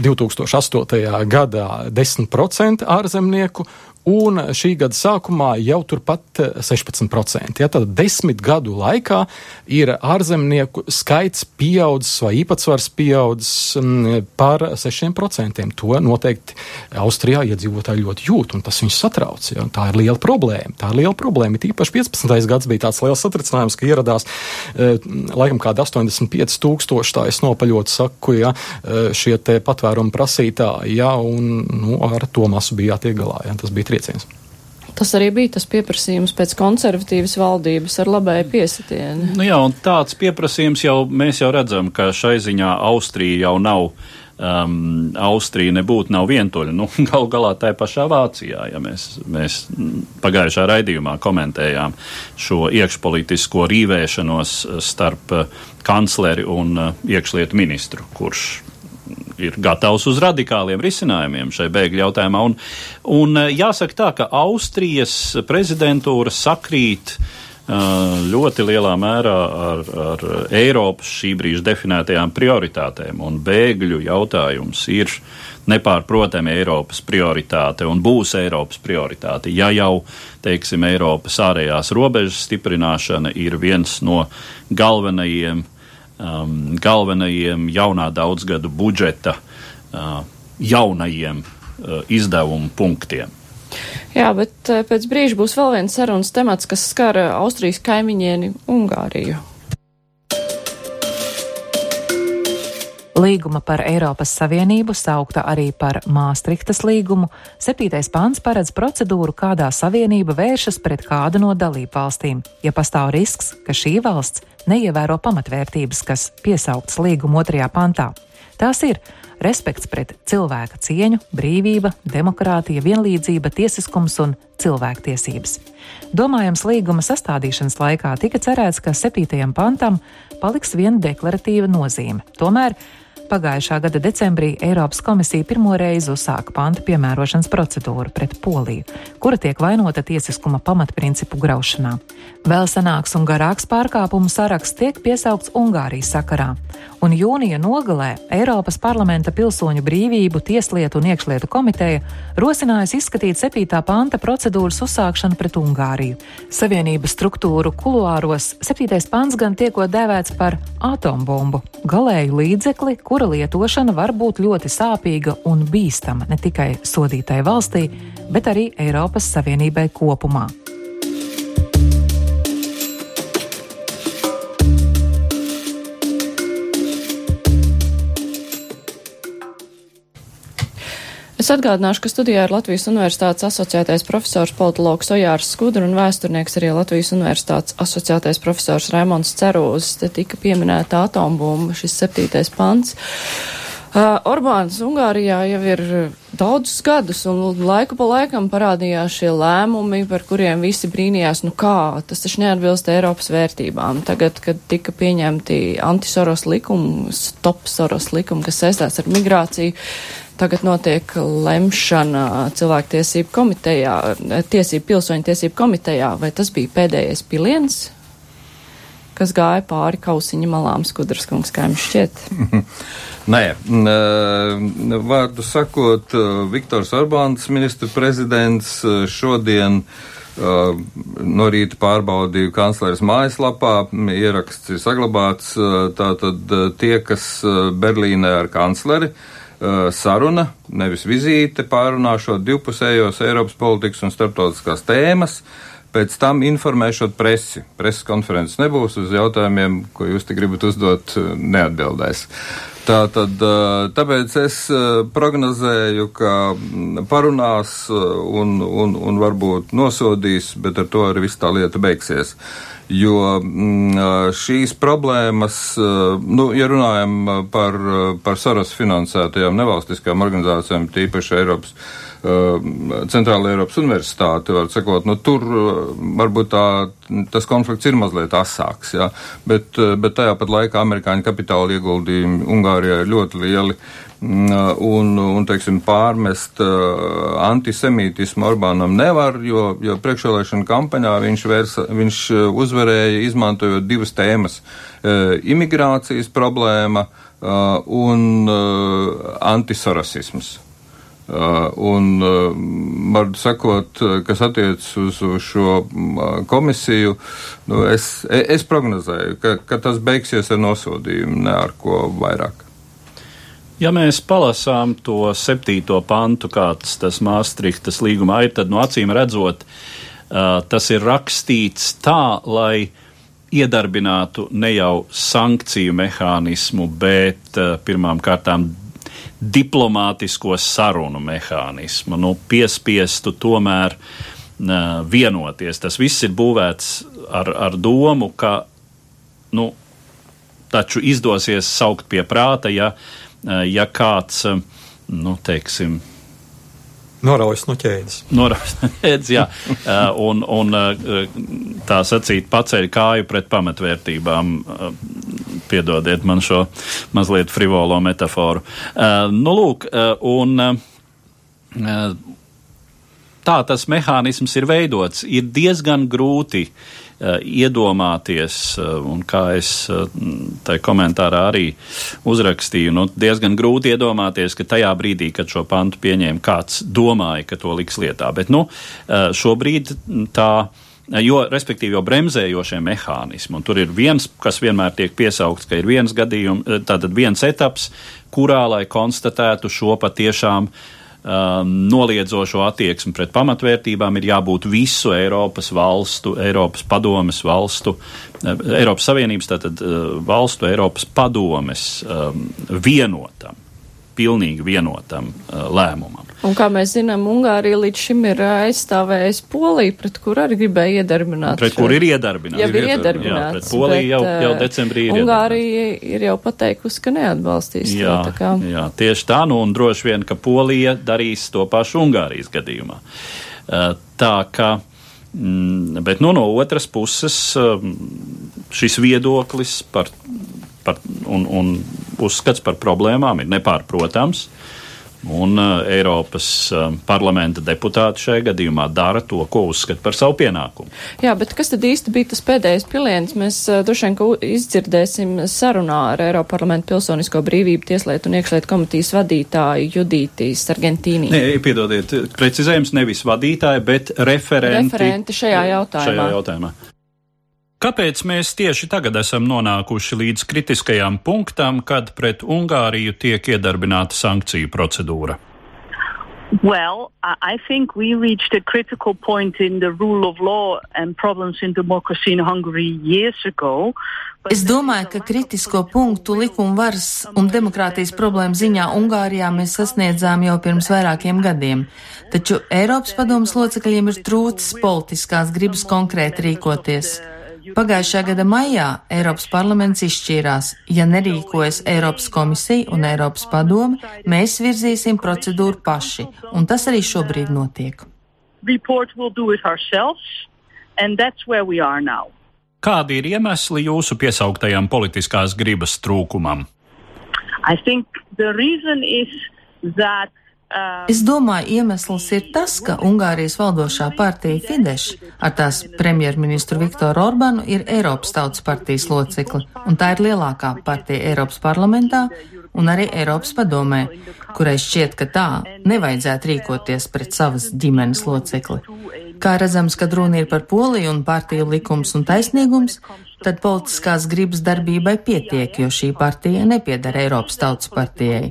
2008. gadā 10% ārzemnieku un šī gada sākumā jau turpat 16%. Eh, ja, tad desmit gadu laikā ir ārzemnieku skaits pieaudzis vai īpatsvars pieaudzis mm, par 6%. To noteikti Austrijā iedzīvotāji ļoti jūt, un tas viņus satrauc. Ja, tā ir liela problēma. Tā ir liela problēma. Tīpaši 15. gads bija tāds liels satricinājums, ka ieradās eh, laikam kādi 85 tūkstoši, tā es nopaļot saku, ja, eh, šie patvērumu prasītāji, ja, un nu, ar to masu bija jātiek galā. Ja, tas bija trieciens. Tas arī bija tas pieprasījums pēc konservatīvas valdības ar labēju piesitienu. Nu jā, un tāds pieprasījums jau mēs jau redzam, ka šai ziņā Austrija jau nav. Um, Austrija nebūtu nav vientuļa. Nu, Galu galā tā pašā Vācijā, ja mēs, mēs pagājušā raidījumā komentējām šo iekšpolitisko rīvēšanos starp kancleri un uh, iekšlietu ministru, kurš ir gatavs uz radikāliem risinājumiem šai bēgļu jautājumā. Un, un eh, jāsaka tā, ka Austrijas prezidentūra sakrīt uh, ļoti lielā mērā ar, ar Eiropas šī brīža definētajām prioritātēm, un bēgļu jautājums ir nepārprotami Eiropas prioritāte un būs Eiropas prioritāte. Ja jau, teiksim, Eiropas ārējās robežas stiprināšana ir viens no galvenajiem um, galvenajiem jaunā daudzgadu budžeta uh, jaunajiem uh, izdevumu punktiem. Jā, bet pēc brīža būs vēl viens sarunas temats, kas skar Austrijas kaimiņieni Ungāriju. Līguma par Eiropas Savienību, saukta arī par Māstrihtas līgumu, septītais pants paredz procedūru, kādā Savienība vēršas pret kādu no dalību valstīm, ja pastāv risks, ka šī valsts neievēro pamatvērtības, kas piesauktas līguma otrajā pantā. Tās ir respekts pret cilvēka cieņu, brīvība, demokrātija, vienlīdzība, tiesiskums un cilvēktiesības. Domājams, līguma sastādīšanas laikā tika cerēts, ka septītajam pantam paliks viena deklaratīva nozīme. Tomēr Pagājušā gada decembrī Eiropas komisija pirmo reizi uzsāka panta piemērošanas procedūru pret Poliju, kura tiek vainota tiesiskuma pamatprincipu graušanā. Vēl senāks un garāks pārkāpumu saraksts tiek piesaukts Ungārijas sakarā, un jūnija nogalē Eiropas parlamenta pilsoņu brīvību, tieslietu un iekšlietu komiteja rosinājusi izskatīt 7. panta procedūras uzsākšanu pret Ungāriju. Savienības struktūru kuluāros 7. pants gan tiekot dēvēts par atombumbu, galēju līdzekli, kura lietošana var būt ļoti sāpīga un bīstama ne tikai sodītai valstī, bet arī Eiropas Savienībai kopumā. Es atgādināšu, ka studijā ir Latvijas Universitātes asociētais profesors politologs Ojārs Skudra un vēsturnieks arī Latvijas Universitātes asociētais profesors Raimons Cerūzs. Te tika pieminēta atombumba, šis septītais pants. Uh, Orbāns Ungārijā jau ir daudzus gadus, un laiku pa laikam parādījās šie lēmumi, par kuriem visi brīnījās, nu kā, tas taču neatbilst Eiropas vērtībām. Tagad, kad tika pieņemti antisoros likumi, stop soros likumi, kas saistās ar migrāciju, Tagad notiek lemšana cilvēktiesību komitejā, tiesību pilsoņu tiesību komitejā. Vai tas bija pēdējais piliens, kas gāja pāri kausiņa malām skudras kungs, kā jums šķiet? Nē, vārdu sakot, Viktors Orbāns, ministra prezidents, šodien no rīta pārbaudīju kancleres mājaslapā, ieraksts ir saglabāts, tātad tie, kas Berlīnē ar kancleri, saruna, nevis vizīte, pārunāšot divpusējos Eiropas politikas un starptautiskās tēmas, pēc tam informēšot presi. Preses konferences nebūs uz jautājumiem, ko jūs te gribat uzdot, uh, neatbildēs. Tā tad, uh, tāpēc es prognozēju, ka mm, parunās un, un, un varbūt nosodīs, bet ar to arī viss tā lieta beigsies. Uh, Jo mm, šīs problēmas, nu, ja runājam par, par Soros finansētajām nevalstiskām organizācijām, tīpaši Eiropas Centrāla Eiropas Universitāte, var sakot, nu, tur varbūt tā, tas konflikts ir mazliet asāks, jā, bet, bet tajā pat laikā amerikāņu kapitāla ieguldījumi Ungārijā ir ļoti lieli. Mm, un, un teiksim, pārmest uh, antisemītismu Orbānam nevar, jo, jo priekšvēlēšana kampaņā viņš, vērsa, viņš uzvarēja izmantojot divas tēmas uh, - imigrācijas problēma uh, un antisorasisms. Uh, un, uh, var sakot, kas attiecas uz, uz šo komisiju, nu, es, es prognozēju, ka, ka tas beigsies ar nosodījumu, ne ar ko vairāk. Ja mēs palasām to septīto pantu, kāds tas Maastrichtas līgumā ir, tad no acīm redzot, tas ir rakstīts tā, lai iedarbinātu ne jau sankciju mehānismu, bet pirmām kārtām diplomātisko sarunu mehānismu, nu, piespiestu tomēr vienoties. Tas viss ir būvēts ar, ar domu, ka, nu, taču izdosies saukt pie prāta, ja uh, ja kāds, eh, nu, teiksim, Noraujas no ķēdes. Noraujas no ķēdes, jā. Eh, un, un tā sacīt, paceļ kāju pret pamatvērtībām. Piedodiet man šo mazliet frivolo metaforu. Nu, lūk, un tā tas mehānisms ir veidots. Ir diezgan grūti uh, Eh, iedomāties, eh, un kā es eh, tajā komentārā arī uzrakstīju, nu, diezgan grūti iedomāties, ka tajā brīdī, kad šo pantu pieņēma, kāds domāja, ka to liks lietā. Bet nu, šobrīd tā. Jo, respektīvi, jau bremzējošie mehānismi, un tur ir viens, kas vienmēr tiek piesaukts, ka ir viens gadījums, tātad viens etaps, kurā, lai konstatētu šo patiešām uh, um, noliedzošo attieksmi pret pamatvērtībām ir jābūt visu Eiropas valstu, Eiropas padomes valstu, uh, Eiropas Savienības tātad uh, valstu, Eiropas padomes um, vienotam, pilnīgi vienotam uh, lēmumam. Un kā mēs zinām, Ungārija līdz šim ir aizstāvējusi Poliju, pret kur arī gribēja iedarbināt. Pret kur ir iedarbināts. Jau ir iedarbināts. Jā, pret Poliju jau, jau decembrī ir. Ungārija ir jau pateikusi, ka neatbalstīs. Jā, to, kā... jā, tieši tā, nu un droši vien, ka Polija darīs to pašu Ungārijas gadījumā. Tā ka. Mm, bet nu, no otras puses, šis viedoklis par, par, un, un uzskats par problēmām ir nepārprotams. Un uh, Eiropas uh, parlamenta deputāti šajā gadījumā dara to, ko uzskata par savu pienākumu. Jā, bet kas tad īsti bija tas pēdējais piliens? Mēs uh, droši vien izdzirdēsim sarunā ar Eiropa parlamenta pilsonisko brīvību tieslietu un iekšlietu komitīs vadītāju Judītīs Argentīnī. Nē, piedodiet, precizējums nevis vadītāji, bet referenti. Referenti šajā jautājumā. Šajā jautājumā. Kāpēc mēs tieši tagad esam nonākuši līdz kritiskajam punktam, kad pret Ungāriju tiek iedarbināta sankciju procedūra? Well, I think we reached a critical point in the rule of law and problems in democracy in Hungary years ago. Es domāju, ka kritisko punktu likuma varas un demokrātijas problēmu ziņā Ungārijā mēs sasniedzām jau pirms vairākiem gadiem, taču Eiropas padomas locekļiem ir trūcis politiskās gribas konkrēti rīkoties. Pagājušā gada maijā Eiropas parlaments izšķīrās, ja nerīkojas Eiropas komisija un Eiropas padome, mēs virzīsim procedūru paši, un tas arī šobrīd notiek. Kādi ir iemesli jūsu piesauktajam politiskās gribas trūkumam? I think the reason is that Es domāju, iemesls ir tas, ka Ungārijas valdošā partija Fidesz ar tās premjerministru Viktoru Orbanu ir Eiropas tautas partijas locekli, un tā ir lielākā partija Eiropas parlamentā un arī Eiropas padomē, kurai šķiet, ka tā nevajadzētu rīkoties pret savas ģimenes locekli. Kā redzams, kad runa ir par poliju un partiju likums un taisnīgums, tad politiskās gribas darbībai pietiek, jo šī partija nepiedara Eiropas tautas partijai.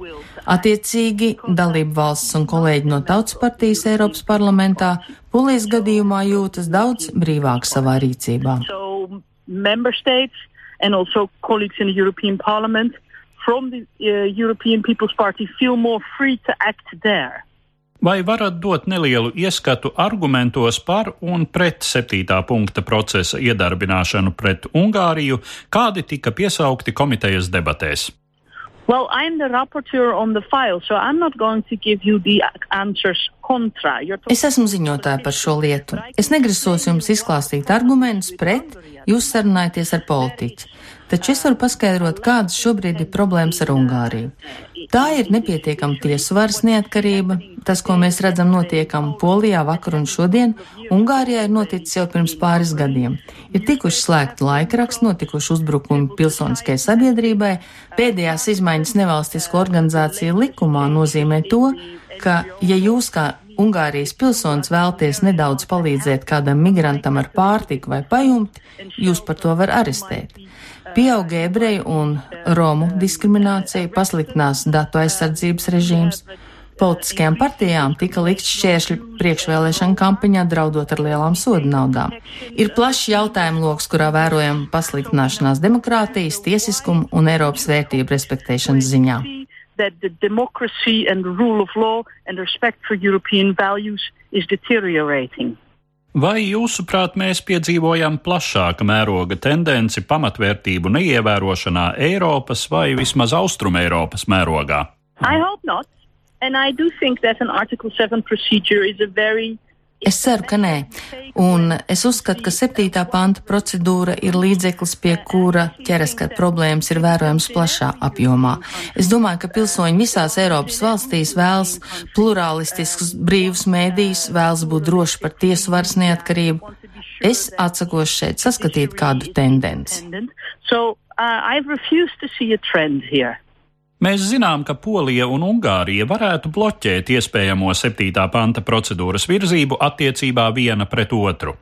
Attiecīgi, dalību valsts un kolēģi no Tautas partijas Eiropas parlamentā polijas gadījumā jūtas daudz brīvāk savā rīcībā. So, and also colleagues in the European Parliament from the uh, European People's Party feel more free to act there. Vai varat dot nelielu ieskatu argumentos par un pret septītā punkta procesa iedarbināšanu pret Ungāriju, kādi tika piesaukti komitejas debatēs? Well, I'm the rapporteur on the file, so I'm not going to give you the answers contra. Es esmu ziņotāja par šo lietu. Es negrasos jums izklāstīt argumentus pret, jūs sarunājaties ar politiķi. Taču es varu paskaidrot, kādas šobrīd ir problēmas ar Ungāriju. Tā ir nepietiekama tiesu varas neatkarība, tas, ko mēs redzam notiekam Polijā vakar un šodien, Ungārijā ir noticis jau pirms pāris gadiem. Ir tikuši slēgti laikraksti, notikuši uzbrukumi pilsoniskai sabiedrībai, pēdējās izmaiņas nevalstisko organizāciju likumā nozīmē to, ka, ja jūs kā Ungārijas pilsonis vēlties nedaudz palīdzēt kādam migrantam ar pārtiku vai pajumti, jūs par to var arestēt. Pieauga ebreju un romu diskriminācija, pasliktinās datu aizsardzības režīms. Politiskajām partijām tika likt šķēršļi priekšvēlēšana kampaņā, draudot ar lielām sodu naudām. Ir plašs jautājumu lokus, kurā vērojam pasliktināšanās demokrātijas, tiesiskuma un Eiropas vērtību respektēšanas ziņā. That the democracy and the rule of law and respect for European values is deteriorating. Vai jūsuprāt, mēs piedzīvojam plašāka mēroga tendenci pamatvērtību neievērošanā Eiropas vai vismaz Austrum Eiropas mērogā? I hope not. And I do think that an Article 7 procedure is a very Es ceru, ka nē. Un es uzskatu, ka septītā panta procedūra ir līdzeklis, pie kura ķeraskat problēmas ir vērojams plašā apjomā. Es domāju, ka pilsoņi visās Eiropas valstīs vēlas plurālistiskus brīvus mēdījus, vēlas būt droši par tiesu varas neatkarību. Es atsakos šeit saskatīt kādu tendenci. So, uh, Mēs zinām, ka Polija un Ungārija varētu bloķēt iespējamo 7. panta procedūras virzību attiecībā viena pret otru.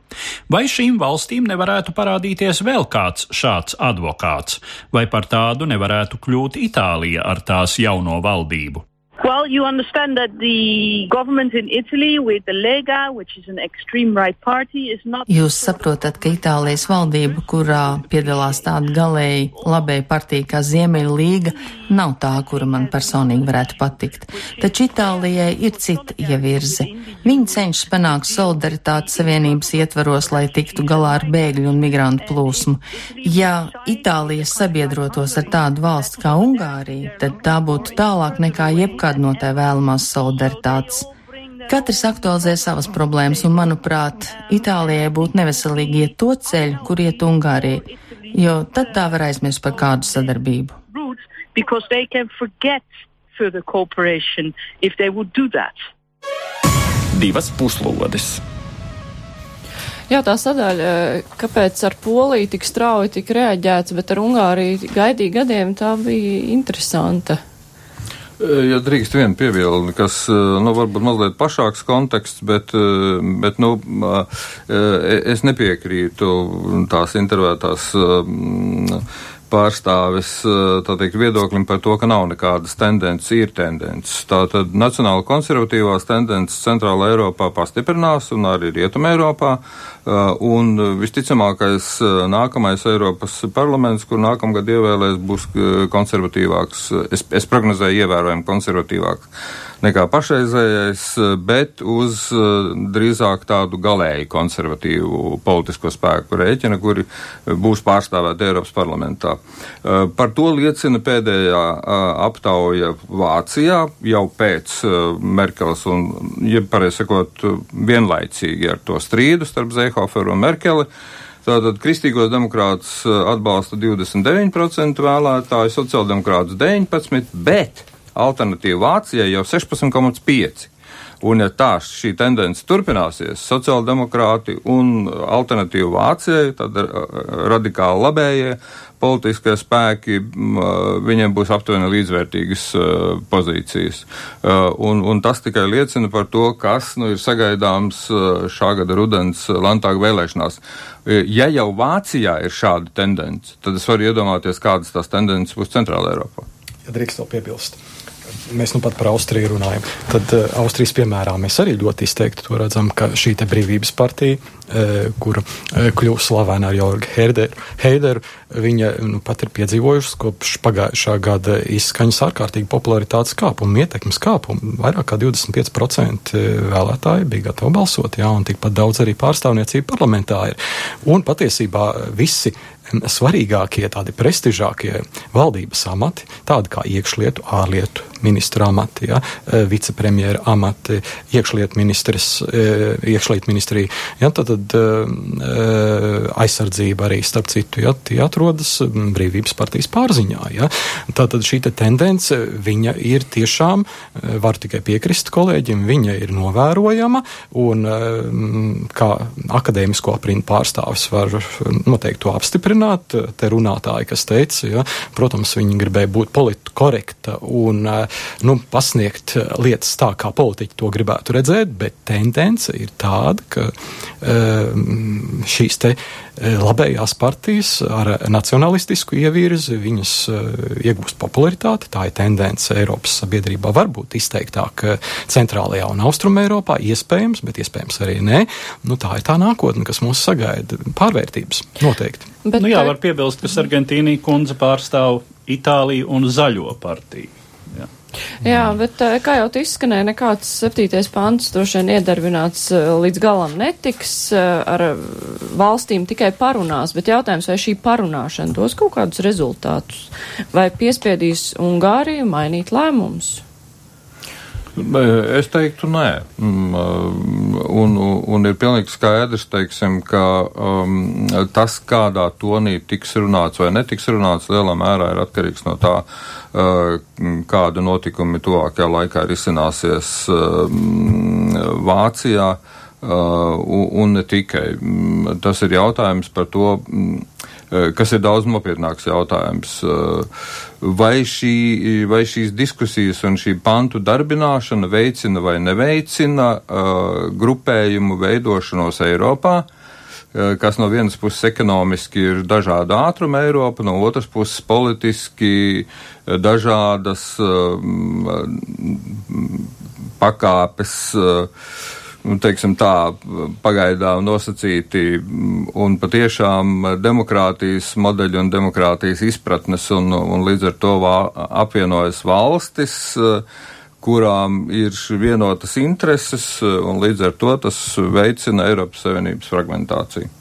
Vai šīm valstīm nevarētu parādīties vēl kāds šāds advokāts, vai par tādu nevarētu kļūt Itālija ar tās jauno valdību? Well, you understand that the government in Italy with the Lega, which is an extreme right party, is not. Jūs saprotat, ka Itālijas valdība, kurā piedalās tāda galēji labēja partija kā Ziemeļa līga, nav tā, kura man personīgi varētu patikt. Taču Itālijai ir cita ievirze. Viņi cenšas panākt solidaritāti savienības ietvaros, lai tiktu galā ar bēgļu un migrantu plūsmu. Ja Itālijas sabiedrotos ar tādu valstu kā Ungārija, tad tā būtu tālāk nekā jebkāda nekad no tā vēlamās solidaritātes. Katrs aktualizē savas problēmas, un, manuprāt, Itālijai būtu neveselīgi iet to ceļu, kur iet Ungārija, jo tad tā var aizmirst par kādu sadarbību. Divas puslodes. Jā, tā sadaļa, kāpēc ar Poliju tik strauji tika reaģēts, bet ar Ungāriju gaidīja gadiem, tā bija interesanta. Ja drīkst vienu piebildi, kas, nu, varbūt mazliet plašāks konteksts, bet, bet, nu, es nepiekrītu tās intervētās pārstāvis teikt, viedoklim par to, ka nav nekādas tendences, ir tendences. Tātad nacionāla konservatīvās tendences Centrāla Eiropā pastiprinās un arī Rietuma Eiropā. Un visticamākais nākamais Eiropas parlaments, kur nākamgad ievēlēs, būs konservatīvāks. Es, es prognozēju ievērojami konservatīvāks nekā pašreizējais, bet uz drīzāk tādu galēji konservatīvu politisko spēku rēķina, kuri būs pārstāvēti Eiropas parlamentā. Par to liecina pēdējā aptauja Vācijā jau pēc Merkeles un, ja pareizi sakot, vienlaicīgi ar to strīdu starp Zeihoferu un Merkeli. Tātad kristīgos demokrātus atbalsta 29% vēlētāju, sociāldemokrātus 19%, bet alternatīva Vācijai jau 16,5%. Un, ja tā šī tendence turpināsies, sociāldemokrāti un alternatīva Vācijai, tad radikāli labējie politiskie spēki, viņiem būs aptuveni līdzvērtīgas pozīcijas. Un, un tas tikai liecina par to, kas nu, ir sagaidāms šā gada rudens Landtāga vēlēšanās. Ja jau Vācijā ir šāda tendence, tad es varu iedomāties, kādas tās tendences būs Centrāla Eiropā. Ja drīkst vēl piebilst mēs nu pat par Austriju runājam, tad uh, Austrijas piemērā mēs arī ļoti izteikti to redzam, ka šī brīvības partija, kura uh, kļūst slavena ar Jorgu Heideru, viņa nu, pat ir piedzīvojusi kopš pagājušā gada izskaņas ārkārtīgi popularitātes kāpumu, ietekmes kāpumu. Vairāk kā 25% vēlētāji bija gatavi balsot, jā, un tikpat daudz arī pārstāvniecība parlamentā ir. Un patiesībā visi svarīgākie, tādi prestižākie valdības amati, tādi kā iekšlietu, ārlietu ministra amati, ja, vicepremjera amati, iekšlietu ministrs, iekšlietu ministrija, ja, tad, tad e, aizsardzība arī, starp citu, ja, tie atrodas brīvības partijas pārziņā. Ja. Tātad šī te tendence, viņa ir tiešām, var tikai piekrist kolēģim, viņa ir novērojama, un kā akadēmisko aprindu pārstāvis var noteikti to apstiprināt. Te runātāji, kas teica, ja, protams, viņi gribēja būt politiski korekta un nu, pasniegt lietas tā, kā politiķi to gribētu redzēt, bet tendence ir tāda, ka šīs te labējās partijas ar nacionalistisku ievirzi, viņas iegūst popularitāti. Tā ir tendence Eiropas sabiedrībā varbūt izteiktāk centrālajā un austrumē Eiropā, iespējams, bet iespējams arī nē. Nu, tā ir tā nākotne, kas mūs sagaida. Pārvērtības noteikti. Bet, nu, jā, var piebilst, ka Sargentīnī kundze pārstāv Itāliju un Zaļo partiju. Jā. Bet eh, kā jau izskanēja, nekāds septītais pants droši vien iedarbināts eh, līdz galam netiks eh, ar valstīm tikai parunās, bet jautājums, vai šī parunāšana dos kaut kādus rezultātus, vai piespiedīs Ungāriju mainīt lēmumus? Es teiktu, nē. Mm, un, un ir pilnīgi skaidrs, teiksim, ka um, tas, kādā tonī tiks runāts vai netiks runāts, lielā mērā ir atkarīgs no tā, uh, kāda notikumi tuvākajā laikā ir izcināsies um, Vācijā. Uh, un ne tikai. Mm, tas ir jautājums par to, mm, uh, kas ir daudz nopietnāks jautājums. Uh, vai, šī, vai šīs diskusijas un šī pantu darbināšana veicina vai neveicina grupējumu veidošanos Eiropā? kas no vienas puses ekonomiski ir dažāda ātruma Eiropa, no otras puses politiski dažādas pakāpes nu, teiksim tā, pagaidām nosacīti un patiešām demokrātijas modeļi un demokrātijas izpratnes, un, un līdz ar to vā, apvienojas valstis, kurām ir vienotas intereses, un līdz ar to tas veicina Eiropas Savienības fragmentāciju.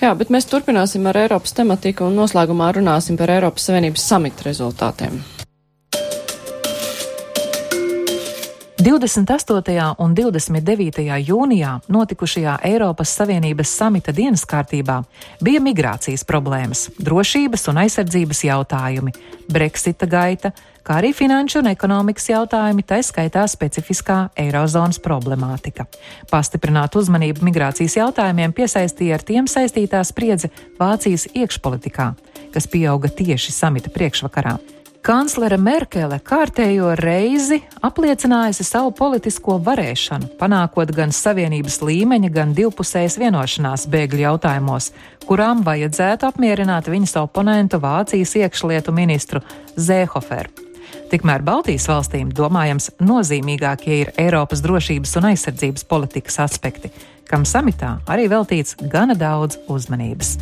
Jā, bet mēs turpināsim ar Eiropas tematiku un noslēgumā runāsim par Eiropas Savienības samita rezultātiem. 28. un 29. jūnijā notikušajā Eiropas Savienības samita dienas kārtībā bija migrācijas problēmas, drošības un aizsardzības jautājumi, Brexita gaita, kā arī finanšu un ekonomikas jautājumi, tā skaitā specifiskā eirozonas problemātika. Pastiprināt uzmanību migrācijas jautājumiem piesaistīja ar tiem saistītā spriedze Vācijas iekšpolitikā, kas pieauga tieši samita priekšvakarā. Kanclere Merkele kārtējo reizi apliecinājusi savu politisko varēšanu, panākot gan savienības līmeņa, gan divpusējas vienošanās bēgļu jautājumos, kurām vajadzētu apmierināt viņas oponentu Vācijas iekšlietu ministru Zēhoferu. Tikmēr Baltijas valstīm domājams nozīmīgākie ir Eiropas drošības un aizsardzības politikas aspekti, kam samitā arī veltīts gana daudz uzmanības.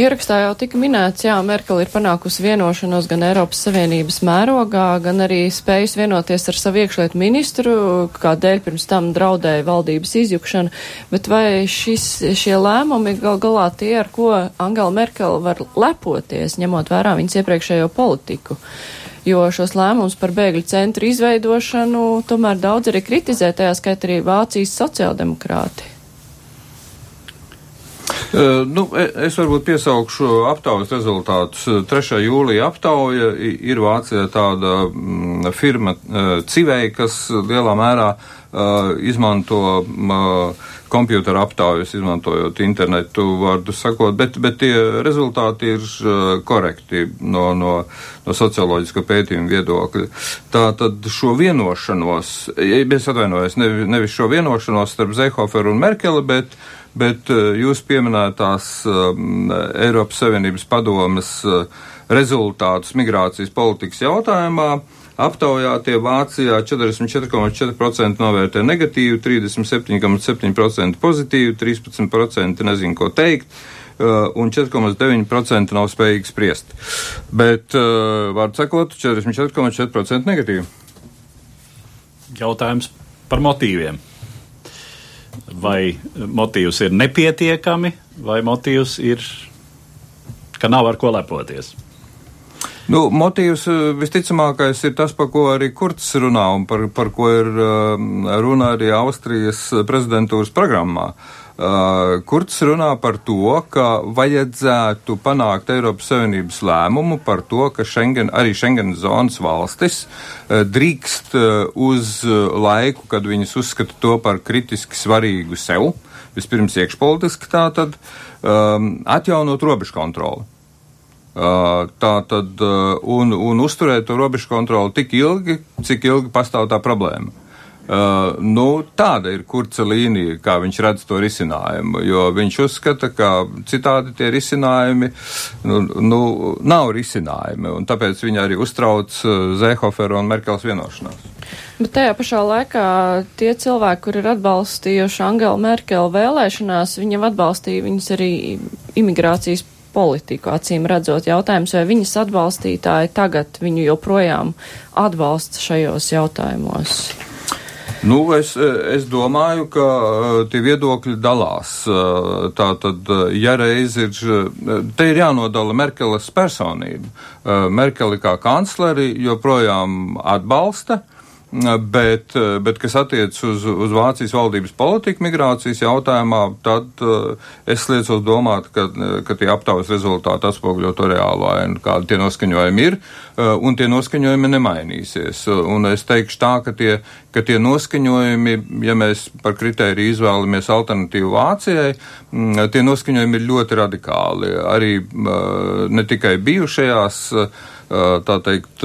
Ierakstā jau tika minēts, jā, Merkel ir panākusi vienošanos gan Eiropas Savienības mērogā, gan arī spējas vienoties ar savu iekšlietu ministru, kādēļ pirms tam draudēja valdības izjukšana, bet vai šis, šie lēmumi gal galā tie, ar ko Angela Merkel var lepoties, ņemot vērā viņas iepriekšējo politiku? jo šos lēmumus par bēgļu centru izveidošanu tomēr daudz arī kritizē, tajā skaitā arī Vācijas sociāldemokrāti. Uh, nu, e, es varbūt piesaukšu aptaujas rezultātus. 3. jūlija aptauja ir Vācijā tāda mm, firma uh, Civei, kas lielā mērā izmanto uh, kompjūtera aptaujas, izmantojot internetu, vārdu sakot, bet, bet tie rezultāti ir korekti no, no, no socioloģiska pētījuma viedokļa. Tā tad šo vienošanos, es atvainojos, nevis šo vienošanos starp Zehoferu un Merkeli, bet uh, bet eh, jūs pieminētās um, Eiropas Savienības padomes uh, rezultātus migrācijas politikas jautājumā. Aptaujātie Vācijā 44,4% novērtē negatīvi, 37,7% pozitīvi, 13% nezinu, ko teikt, un 4,9% nav spējīgi spriest. Bet, vārdu sakot, 44,4% negatīvi. Jautājums par motīviem vai motīvs ir nepietiekami, vai motīvs ir, ka nav ar ko lepoties. Nu, motīvs eh, visticamākais ir tas, par ko arī Kurts runā un par, par ko ir eh, runa arī Austrijas prezidentūras programmā. Uh, Kurts runā par to, ka vajadzētu panākt Eiropas Savienības lēmumu par to, ka Schengen, arī Schengen zonas valstis uh, drīkst uh, uz laiku, kad viņas uzskata to par kritiski svarīgu sev, vispirms iekšpolitiski tā tad, um, atjaunot robežu kontroli. Uh, tā tad, uh, un, un uzturēt to robežu kontroli tik ilgi, cik ilgi pastāv tā problēma. Uh, nu, tāda ir kurca līnija, kā viņš redz to risinājumu, jo viņš uzskata, ka citādi tie risinājumi nu, nu, nav risinājumi, un tāpēc viņa arī uztrauc uh, Zēhofera un Merkels vienošanās. Bet tajā pašā laikā tie cilvēki, kur ir atbalstījuši Angela Merkela vēlēšanās, viņam atbalstīja viņas arī imigrācijas politiku, acīm redzot jautājums, vai viņas atbalstītāji tagad viņu joprojām atbalsta šajos jautājumos. Nu, es, es domāju, ka eh, tie viedokļi dalās. Eh, tā tad, eh, ja reiz ir, te ir jānodala Merkeles personība. Merkeli kā kancleri joprojām atbalsta. Bet, bet kas attiecas uz, uz Vācijas valdības politiku migrācijas jautājumā, tad uh, es liecos domāt, ka, ka tie aptaujas rezultāti atspoguļo to reālo ainu, kādi tie noskaņojumi ir, un tie noskaņojumi nemainīsies. Un es teikšu tā, ka tie, ka tie noskaņojumi, ja mēs par kritēriju izvēlamies alternatīvu Vācijai, m, tie noskaņojumi ir ļoti radikāli. Arī ne tikai bijušajās tā teikt,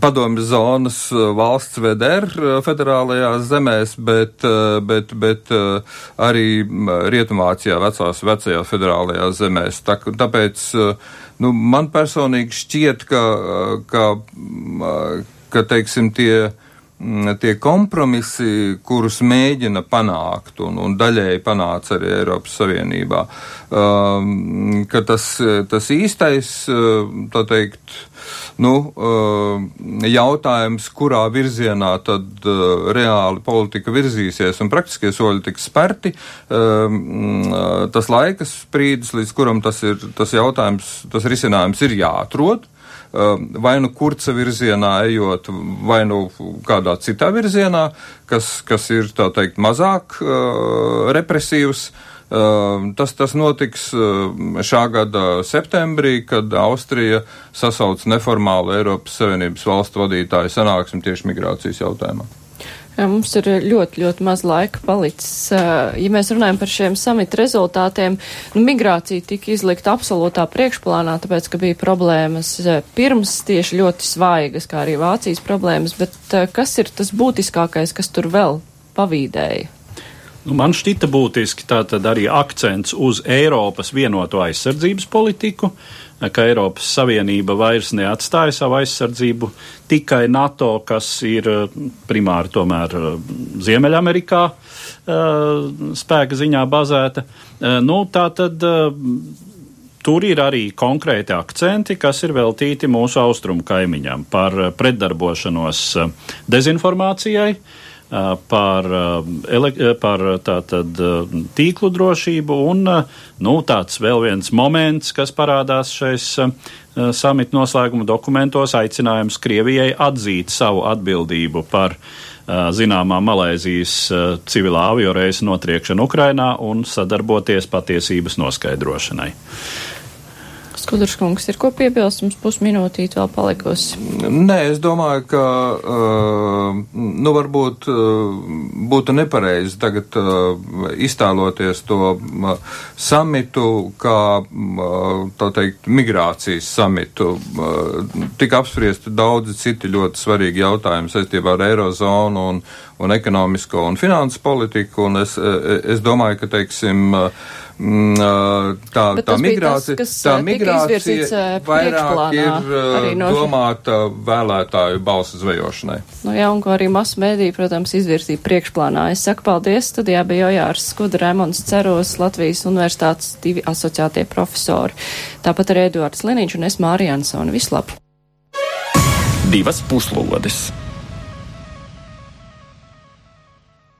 padomjas zonas valsts VDR federālajās zemēs, bet, bet, bet arī Rietumvācijā vecās, vecajās federālajās zemēs. Tā, tāpēc, nu, man personīgi šķiet, ka, ka, ka teiksim, tie tie kompromisi, kurus mēģina panākt un, un daļēji panāca arī Eiropas Savienībā, um, ka tas, tas īstais, uh, tā teikt, nu, uh, jautājums, kurā virzienā tad uh, reāli politika virzīsies un praktiskie soļi tiks spērti, um, tas laikas sprīdis, līdz kuram tas ir, tas jautājums, tas risinājums ir jāatrod. Um, vai nu kurca virzienā ejot, vai nu kādā citā virzienā, kas, kas ir, tā teikt, mazāk uh, represīvs. Uh, tas, tas notiks uh, šā gada septembrī, kad Austrija sasauc neformālu Eiropas Savienības valstu vadītāju sanāksmi tieši migrācijas jautājumā. Mums ir ļoti, ļoti maz laika palicis. Ja mēs runājam par šiem samita rezultātiem, nu, migrācija tika izlikta absolūtā priekšplānā, tāpēc, ka bija problēmas pirms tieši ļoti svaigas, kā arī Vācijas problēmas, bet kas ir tas būtiskākais, kas tur vēl pavīdēja? Nu, man šķita būtiski tātad arī akcents uz Eiropas vienoto aizsardzības politiku, ka Eiropas Savienība vairs neatstāja savu aizsardzību tikai NATO, kas ir eh, primāri tomēr eh, Ziemeļamerikā eh, spēka ziņā bazēta. Nu, tātad tur ir arī konkrēti akcenti, kas ir veltīti mūsu austrumu kaimiņam par pretdarbošanos dezinformācijai par, par tātad, tīklu drošību un nu, tāds vēl viens moments, kas parādās šais samita noslēguma dokumentos, aicinājums Krievijai atzīt savu atbildību par zināmā Malēzijas civilā avioreisa notriekšanu Ukrainā un sadarboties patiesības noskaidrošanai. Skudrškungs, ir ko piebilst, mums pusminūtīt vēl palikusi. Nē, es domāju, ka, uh, nu, varbūt uh, būtu nepareizi tagad uh, iztēloties to samitu kā, tā teikt, migrācijas samitu. Tika apspriesti daudzi citi ļoti svarīgi jautājumi saistībā ar Eirozonu un, un ekonomisko un finansu politiku, un es, es domāju, ka, teiksim, uh, Mm, tā, tā migrācija, tas, tā migrācija vairāk ir no... domāta vēlētāju balsu zvejošanai. Nu jā, un ko arī masu mēdī, protams, izvirzīja priekšplānā. Es saku paldies, studijā bija Jojārs Skuda, Remons Ceros, Latvijas universitātes divi asociētie profesori. Tāpat arī Eduards Liniņš un es Mārija Ansona. Vislab! Divas puslodes!